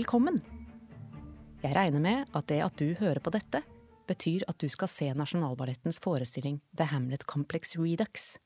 velkommen! Jeg regner med at det at du hører på dette, betyr at du skal se Nasjonalballettens forestilling The Hamlet Complex Redux.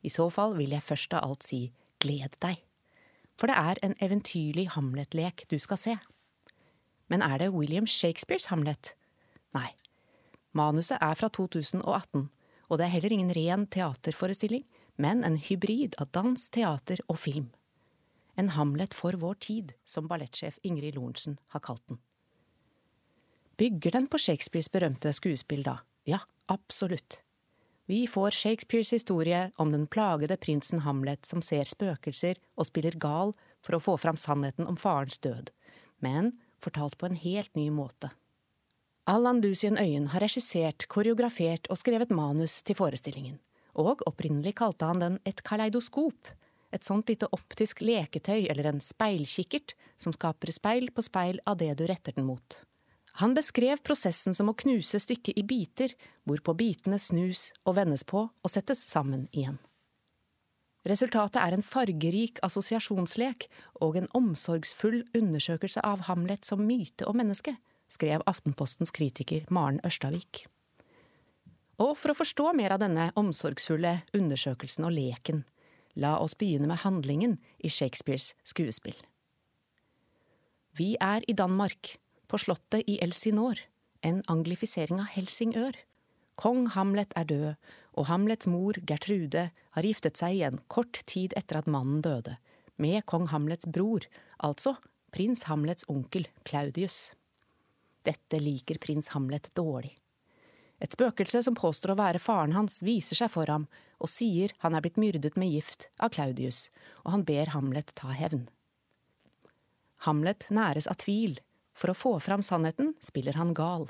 I så fall vil jeg først av alt si gled deg, for det er en eventyrlig Hamlet-lek du skal se. Men er det William Shakespeares Hamlet? Nei. Manuset er fra 2018, og det er heller ingen ren teaterforestilling, men en hybrid av dans, teater og film. En Hamlet for vår tid, som ballettsjef Ingrid Lorentzen har kalt den. Bygger den på Shakespeares berømte skuespill, da? Ja, absolutt. Vi får Shakespeares historie om den plagede prinsen Hamlet som ser spøkelser og spiller gal for å få fram sannheten om farens død, men fortalt på en helt ny måte. Allan Lucien Øyen har regissert, koreografert og skrevet manus til forestillingen, og opprinnelig kalte han den et kaleidoskop, et sånt lite optisk leketøy eller en speilkikkert som skaper speil på speil av det du retter den mot. Han beskrev prosessen som å knuse stykket i biter, hvorpå bitene snus og vendes på og settes sammen igjen. Resultatet er en fargerik assosiasjonslek og en omsorgsfull undersøkelse av Hamlet som myte og menneske, skrev Aftenpostens kritiker Maren Ørstavik. Og for å forstå mer av denne omsorgsfulle undersøkelsen og leken, La oss begynne med handlingen i Shakespeares skuespill. Vi er i Danmark, på slottet i Elsinor, en anglifisering av Helsingør. Kong Hamlet er død, og Hamlets mor, Gertrude, har giftet seg igjen kort tid etter at mannen døde, med kong Hamlets bror, altså prins Hamlets onkel Claudius. Dette liker prins Hamlet dårlig. Et spøkelse som påstår å være faren hans, viser seg for ham og sier han er blitt myrdet med gift av Claudius, og han ber Hamlet ta hevn. Hamlet næres av tvil, for å få fram sannheten spiller han gal.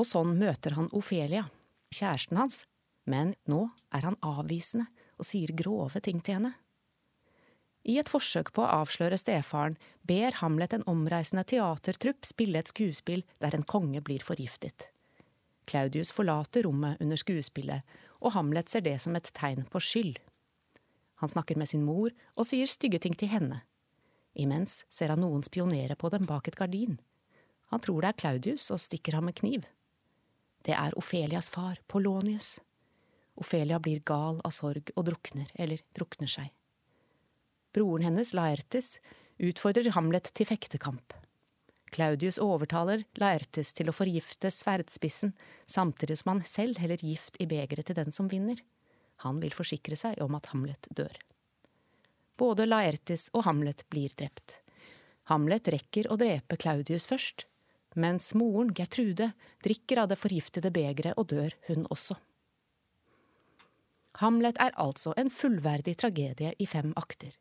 Og sånn møter han Ofelia, kjæresten hans, men nå er han avvisende og sier grove ting til henne. I et forsøk på å avsløre stefaren ber Hamlet en omreisende teatertrupp spille et skuespill der en konge blir forgiftet. Claudius forlater rommet under skuespillet, og Hamlet ser det som et tegn på skyld. Han snakker med sin mor og sier stygge ting til henne. Imens ser han noen spionere på dem bak et gardin. Han tror det er Claudius og stikker ham med kniv. Det er Ofelias far, Polonius. Ofelia blir gal av sorg og drukner, eller drukner seg. Broren hennes, Laertes, utfordrer Hamlet til fektekamp. Claudius overtaler Laertes til å forgifte sverdspissen, samtidig som han selv heller gift i begeret til den som vinner. Han vil forsikre seg om at Hamlet dør. Både Laertes og Hamlet blir drept. Hamlet rekker å drepe Claudius først, mens moren, Gertrude, drikker av det forgiftede begeret og dør, hun også. Hamlet er altså en fullverdig tragedie i fem akter.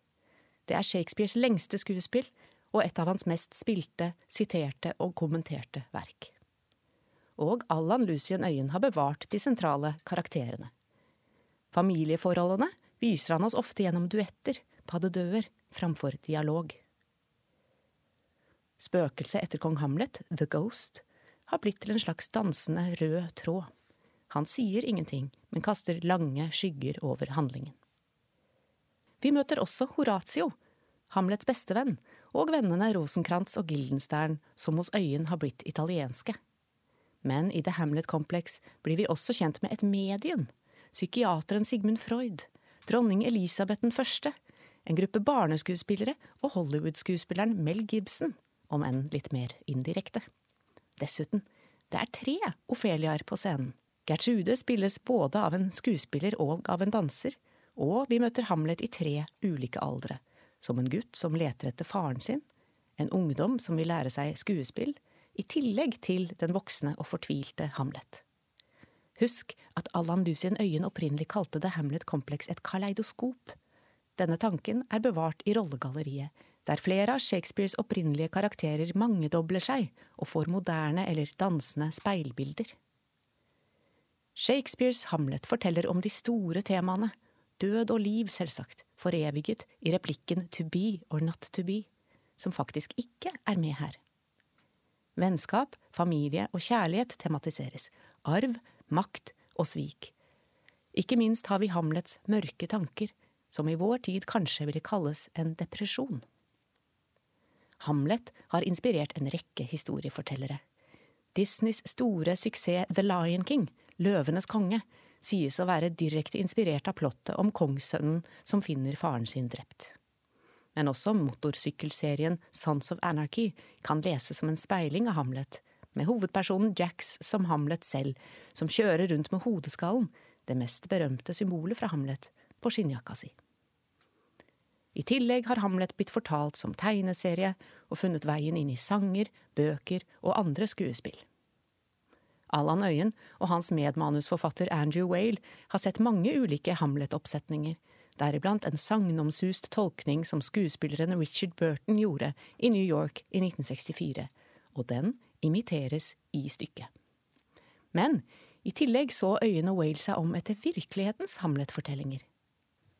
Det er Shakespeares lengste skuespill, og et av hans mest spilte, siterte og kommenterte verk. Og Allan Lucien Øyen har bevart de sentrale karakterene. Familieforholdene viser han oss ofte gjennom duetter, paddedøer, framfor dialog. Spøkelset etter kong Hamlet, The Ghost, har blitt til en slags dansende rød tråd. Han sier ingenting, men kaster lange skygger over handlingen. Vi møter også Horatio, Hamlets bestevenn, og vennene Rosenkrantz og Gildenstern, som hos Øyen har blitt italienske. Men i The Hamlet Complex blir vi også kjent med et medium, psykiateren Sigmund Freud, dronning Elisabeth den første, en gruppe barneskuespillere og Hollywood-skuespilleren Mel Gibson, om enn litt mer indirekte. Dessuten, det er tre Ofeliaer på scenen. Gertrude spilles både av en skuespiller og av en danser, og vi møter Hamlet i tre ulike aldre som en gutt som leter etter faren sin, en ungdom som vil lære seg skuespill, i tillegg til den voksne og fortvilte Hamlet. Husk at Allan Lucien Øyen opprinnelig kalte det Hamlet Complex et kaleidoskop. Denne tanken er bevart i rollegalleriet, der flere av Shakespeares opprinnelige karakterer mangedobler seg og får moderne eller dansende speilbilder. Shakespeares Hamlet forteller om de store temaene, død og liv, selvsagt, foreviget i replikken to be or not to be, som faktisk ikke er med her. Vennskap, familie og kjærlighet tematiseres, arv, makt og svik. Ikke minst har vi Hamlets mørke tanker, som i vår tid kanskje ville kalles en depresjon. Hamlet har inspirert en rekke historiefortellere. Disneys store suksess The Lion King, Løvenes konge, sies å være direkte inspirert av plottet om kongssønnen som finner faren sin drept. Men også motorsykkelserien Sons of Anarchy kan leses som en speiling av Hamlet, med hovedpersonen Jax som Hamlet selv, som kjører rundt med hodeskallen, det mest berømte symbolet fra Hamlet, på skinnjakka si. I tillegg har Hamlet blitt fortalt som tegneserie og funnet veien inn i sanger, bøker og andre skuespill. Allan Øyen og hans medmanusforfatter Andrew Whale har sett mange ulike Hamlet-oppsetninger, deriblant en sagnomsust tolkning som skuespilleren Richard Burton gjorde i New York i 1964, og den imiteres i stykket. Men i tillegg så Øyen og Whale seg om etter virkelighetens Hamlet-fortellinger.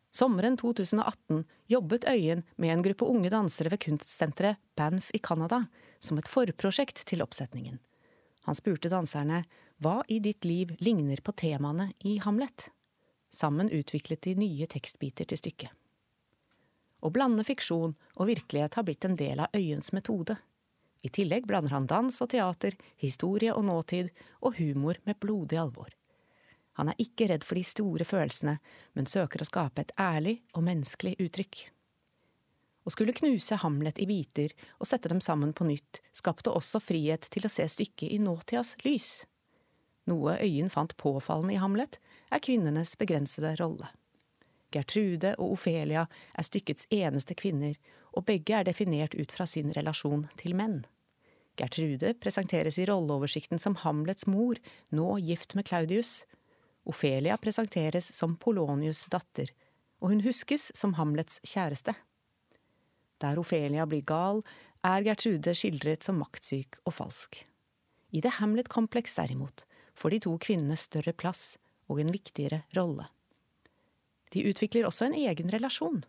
Sommeren 2018 jobbet Øyen med en gruppe unge dansere ved kunstsenteret Banff i Canada som et forprosjekt til oppsetningen. Han spurte danserne hva i ditt liv ligner på temaene i Hamlet? Sammen utviklet de nye tekstbiter til stykket. Å blande fiksjon og virkelighet har blitt en del av Øyens metode. I tillegg blander han dans og teater, historie og nåtid, og humor med blodig alvor. Han er ikke redd for de store følelsene, men søker å skape et ærlig og menneskelig uttrykk. Å skulle knuse Hamlet i biter og sette dem sammen på nytt skapte også frihet til å se stykket i nåtidas lys. Noe Øyen fant påfallende i Hamlet, er kvinnenes begrensede rolle. Gertrude og Ofelia er stykkets eneste kvinner, og begge er definert ut fra sin relasjon til menn. Gertrude presenteres i rolleoversikten som Hamlets mor, nå gift med Claudius, Ofelia presenteres som Polonius' datter, og hun huskes som Hamlets kjæreste. Der Ofelia blir gal, er Gertrude skildret som maktsyk og falsk. I The Hamlet-kompleks, derimot, får de to kvinnene større plass og en viktigere rolle. De utvikler også en egen relasjon.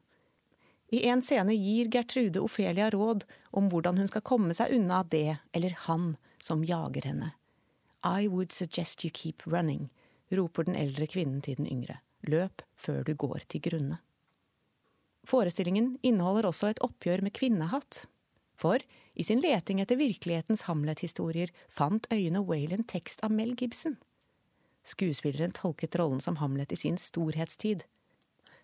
I en scene gir Gertrude Ofelia råd om hvordan hun skal komme seg unna det eller han som jager henne. I would suggest you keep running, roper den eldre kvinnen til den yngre. Løp før du går til grunne. Forestillingen inneholder også et oppgjør med kvinnehatt. For i sin leting etter virkelighetens Hamlet-historier fant øyene en tekst av Mel Gibson. Skuespilleren tolket rollen som Hamlet i sin storhetstid.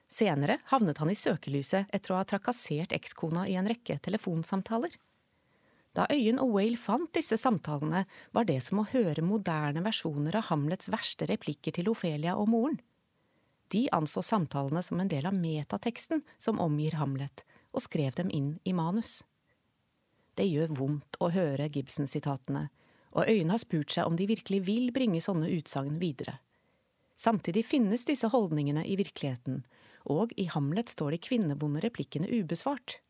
Senere havnet han i søkelyset etter å ha trakassert ekskona i en rekke telefonsamtaler. Da Øyen og Whale fant disse samtalene, var det som å høre moderne versjoner av Hamlets verste replikker til Ofelia og moren. De anså samtalene som en del av metateksten som omgir Hamlet, og skrev dem inn i manus. Det gjør vondt å høre Gibson-sitatene, og Øyene har spurt seg om de virkelig vil bringe sånne utsagn videre. Samtidig finnes disse holdningene i virkeligheten, og i Hamlet står de kvinnebonde replikkene ubesvart.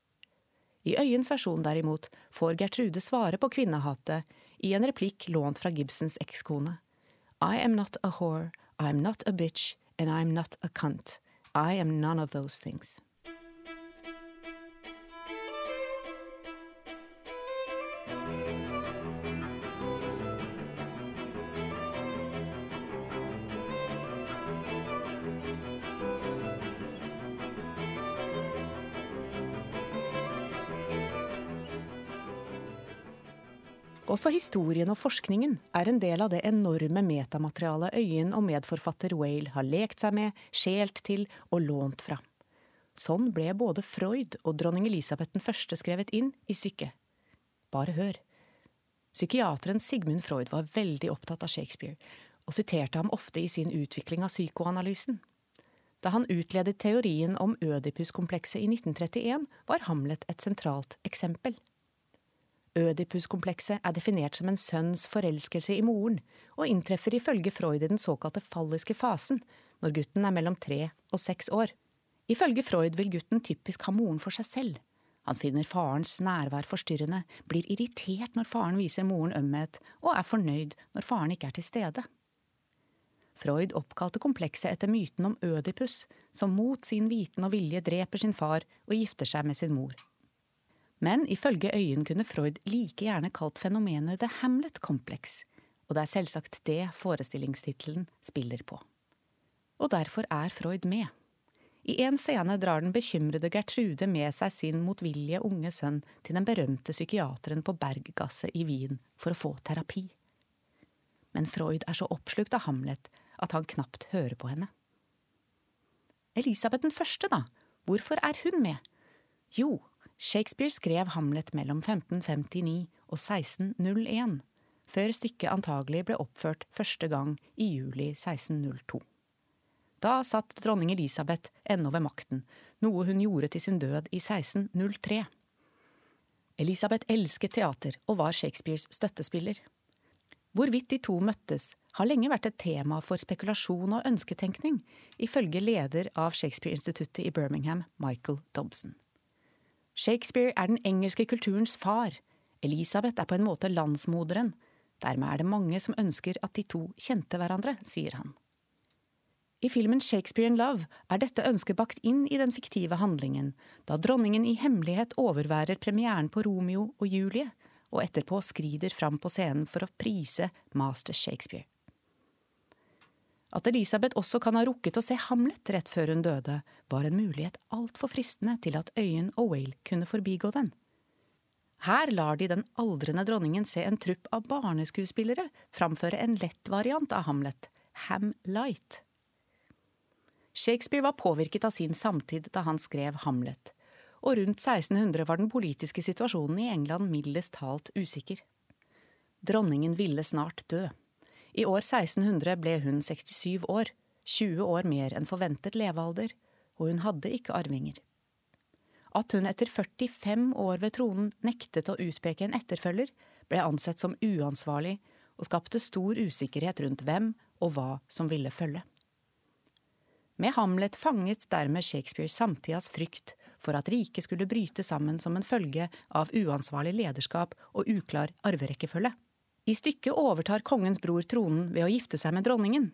I Øyens versjon derimot får Gertrude svare på kvinnehatet i en replikk lånt fra Gibsons ekskone. I am not a whore, I am not a bitch, and I am not a cunt. I am none of those things. Også historien og forskningen er en del av det enorme metamaterialet Øyen og medforfatter Whale har lekt seg med, skjelt til og lånt fra. Sånn ble både Freud og dronning Elisabeth den første skrevet inn i psyke. Bare hør. Psykiateren Sigmund Freud var veldig opptatt av Shakespeare, og siterte ham ofte i sin utvikling av psykoanalysen. Da han utledet teorien om Ødipus-komplekset i 1931, var Hamlet et sentralt eksempel. Ødipus-komplekset er definert som en sønns forelskelse i moren, og inntreffer ifølge Freud i den såkalte falliske fasen, når gutten er mellom tre og seks år. Ifølge Freud vil gutten typisk ha moren for seg selv. Han finner farens nærvær forstyrrende, blir irritert når faren viser moren ømhet, og er fornøyd når faren ikke er til stede. Freud oppkalte komplekset etter myten om Ødipus, som mot sin viten og vilje dreper sin far og gifter seg med sin mor. Men ifølge Øyen kunne Freud like gjerne kalt fenomenet The Hamlet-kompleks, og det er selvsagt det forestillingstittelen spiller på. Og derfor er Freud med. I en scene drar den bekymrede Gertrude med seg sin motvillige unge sønn til den berømte psykiateren på Berggasset i Wien for å få terapi. Men Freud er så oppslukt av Hamlet at han knapt hører på henne. Elisabeth den første, da, hvorfor er hun med? Jo, Shakespeare skrev Hamlet mellom 1559 og 1601, før stykket antagelig ble oppført første gang i juli 1602. Da satt dronning Elisabeth ennå ved makten, noe hun gjorde til sin død i 1603. Elisabeth elsket teater og var Shakespeares støttespiller. Hvorvidt de to møttes, har lenge vært et tema for spekulasjon og ønsketenkning, ifølge leder av Shakespeare-instituttet i Birmingham, Michael Dobson. Shakespeare er den engelske kulturens far. Elisabeth er på en måte landsmoderen. Dermed er det mange som ønsker at de to kjente hverandre, sier han. I filmen Shakespeare in Love er dette ønsket bakt inn i den fiktive handlingen, da dronningen i hemmelighet overværer premieren på Romeo og Julie, og etterpå skrider fram på scenen for å prise master Shakespeare. At Elisabeth også kan ha rukket å se Hamlet rett før hun døde, var en mulighet altfor fristende til at Øyen og Whale kunne forbigå den. Her lar de den aldrende dronningen se en trupp av barneskuespillere framføre en lett variant av Hamlet, Ham Light. Shakespeare var påvirket av sin samtid da han skrev Hamlet, og rundt 1600 var den politiske situasjonen i England mildest talt usikker. Dronningen ville snart dø. I år 1600 ble hun 67 år, 20 år mer enn forventet levealder, og hun hadde ikke arvinger. At hun etter 45 år ved tronen nektet å utpeke en etterfølger, ble ansett som uansvarlig og skapte stor usikkerhet rundt hvem og hva som ville følge. Med Hamlet fanget dermed Shakespeare samtidas frykt for at riket skulle bryte sammen som en følge av uansvarlig lederskap og uklar arverekkefølge. I stykket overtar kongens bror tronen ved å gifte seg med dronningen.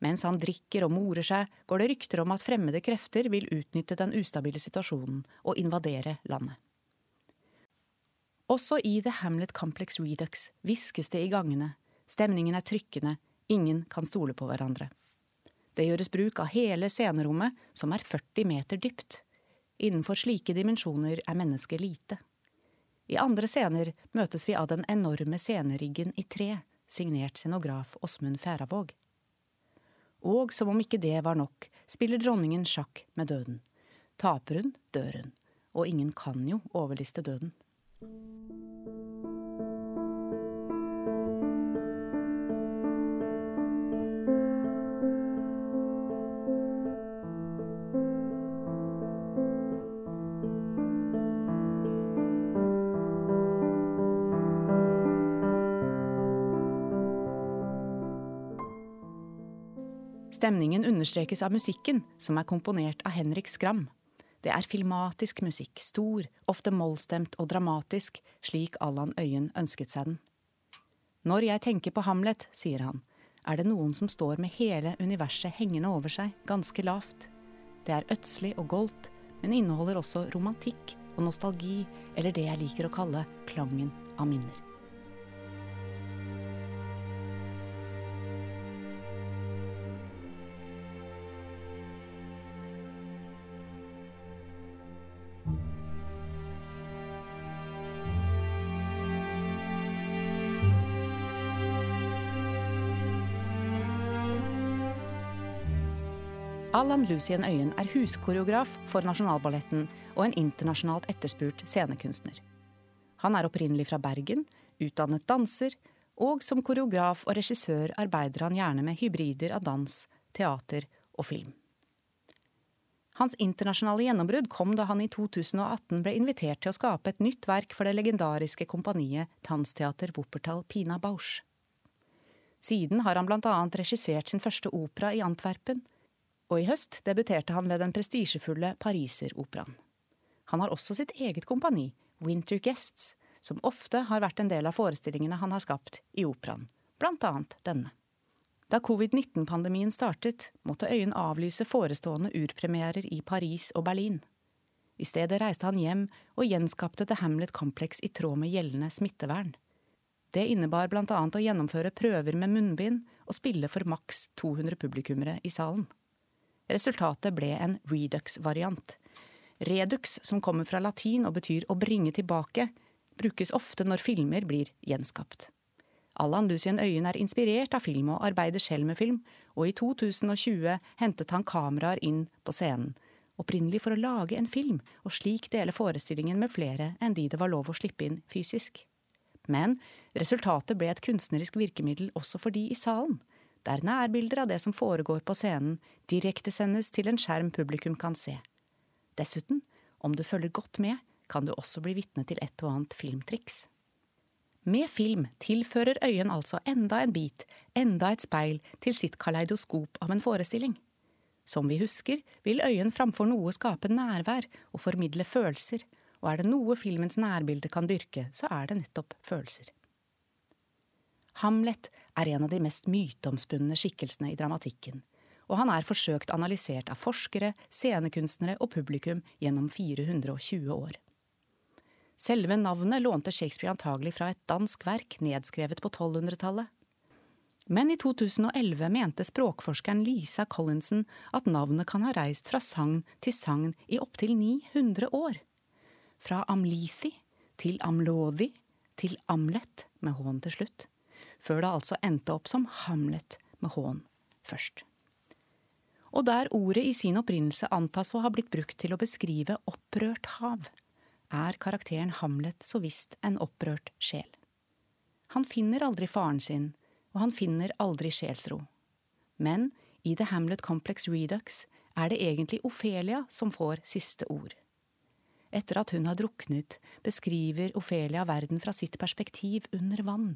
Mens han drikker og morer seg, går det rykter om at fremmede krefter vil utnytte den ustabile situasjonen og invadere landet. Også i The Hamlet Complex Redux hviskes det i gangene, stemningen er trykkende, ingen kan stole på hverandre. Det gjøres bruk av hele scenerommet, som er 40 meter dypt. Innenfor slike dimensjoner er mennesket lite. I andre scener møtes vi av den enorme sceneriggen i tre, signert scenograf Åsmund Færavåg. Og som om ikke det var nok, spiller dronningen sjakk med døden. Taper hun, dør hun. Og ingen kan jo overliste døden. Stemningen understrekes av musikken, som er komponert av Henrik Skram. Det er filmatisk musikk, stor, ofte mollstemt og dramatisk, slik Allan Øyen ønsket seg den. Når jeg tenker på Hamlet, sier han, er det noen som står med hele universet hengende over seg, ganske lavt. Det er ødslig og goldt, men inneholder også romantikk og nostalgi, eller det jeg liker å kalle klangen av minner. Allan Lucien Øyen er huskoreograf for Nasjonalballetten og en internasjonalt etterspurt scenekunstner. Han er opprinnelig fra Bergen, utdannet danser, og som koreograf og regissør arbeider han gjerne med hybrider av dans, teater og film. Hans internasjonale gjennombrudd kom da han i 2018 ble invitert til å skape et nytt verk for det legendariske kompaniet Tanzteater Wuppertal Pina Bausch. Siden har han annet regissert sin første opera i Antwerpen, og i høst debuterte han ved den prestisjefulle Pariseroperaen. Han har også sitt eget kompani, Winter Guests, som ofte har vært en del av forestillingene han har skapt i operaen, annet denne. Da covid-19-pandemien startet, måtte Øyen avlyse forestående urpremierer i Paris og Berlin. I stedet reiste han hjem og gjenskapte The Hamlet Complex i tråd med gjeldende smittevern. Det innebar annet å gjennomføre prøver med munnbind og spille for maks 200 publikummere i salen. Resultatet ble en redux-variant. Redux, som kommer fra latin og betyr å bringe tilbake, brukes ofte når filmer blir gjenskapt. Allan Lucien Øyen er inspirert av film og arbeider selv med film, og i 2020 hentet han kameraer inn på scenen, opprinnelig for å lage en film og slik dele forestillingen med flere enn de det var lov å slippe inn fysisk. Men resultatet ble et kunstnerisk virkemiddel også for de i salen, der nærbilder av det som foregår på scenen, direktesendes til en skjerm publikum kan se. Dessuten, om du følger godt med, kan du også bli vitne til et og annet filmtriks. Med film tilfører Øyen altså enda en bit, enda et speil, til sitt kaleidoskop av en forestilling. Som vi husker, vil Øyen framfor noe skape nærvær og formidle følelser, og er det noe filmens nærbilde kan dyrke, så er det nettopp følelser. Hamlet er en av de mest myteomspunne skikkelsene i dramatikken, og han er forsøkt analysert av forskere, scenekunstnere og publikum gjennom 420 år. Selve navnet lånte Shakespeare antagelig fra et dansk verk nedskrevet på 1200-tallet. Men i 2011 mente språkforskeren Lisa Collinson at navnet kan ha reist fra sagn til sagn i opptil 900 år. Fra Amlithi til Amlodi til Amlet med hån til slutt, før det altså endte opp som Hamlet med hån først. Og der ordet i sin opprinnelse antas å ha blitt brukt til å beskrive opprørt hav, er karakteren Hamlet så visst en opprørt sjel. Han finner aldri faren sin, og han finner aldri sjelsro. Men i The Hamlet Complex Redux er det egentlig Ofelia som får siste ord. Etter at hun har druknet, beskriver Ofelia verden fra sitt perspektiv under vann,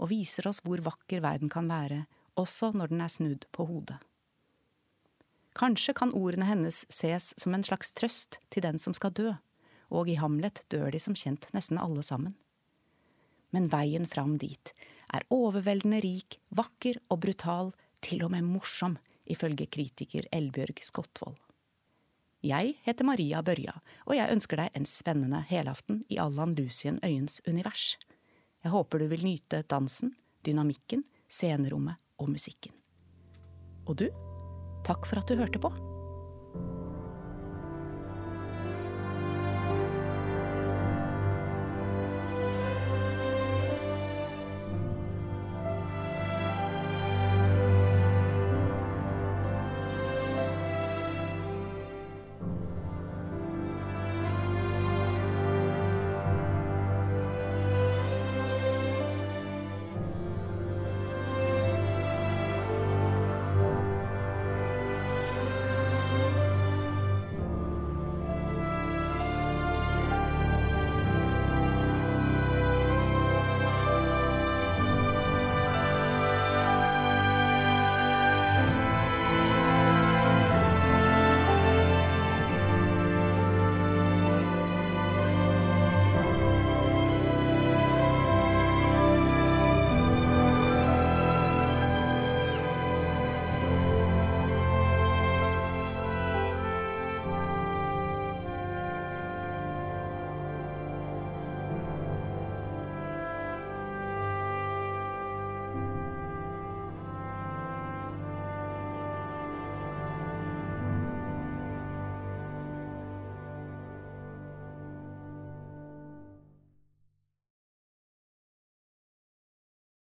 og viser oss hvor vakker verden kan være, også når den er snudd på hodet. Kanskje kan ordene hennes ses som en slags trøst til den som skal dø, og i Hamlet dør de som kjent nesten alle sammen. Men veien fram dit er overveldende rik, vakker og brutal, til og med morsom, ifølge kritiker Elbjørg Skottvold. Jeg heter Maria Børja, og jeg ønsker deg en spennende helaften i Allan Lucien Øyens univers. Jeg håper du vil nyte dansen, dynamikken, scenerommet og musikken. Og du, takk for at du hørte på.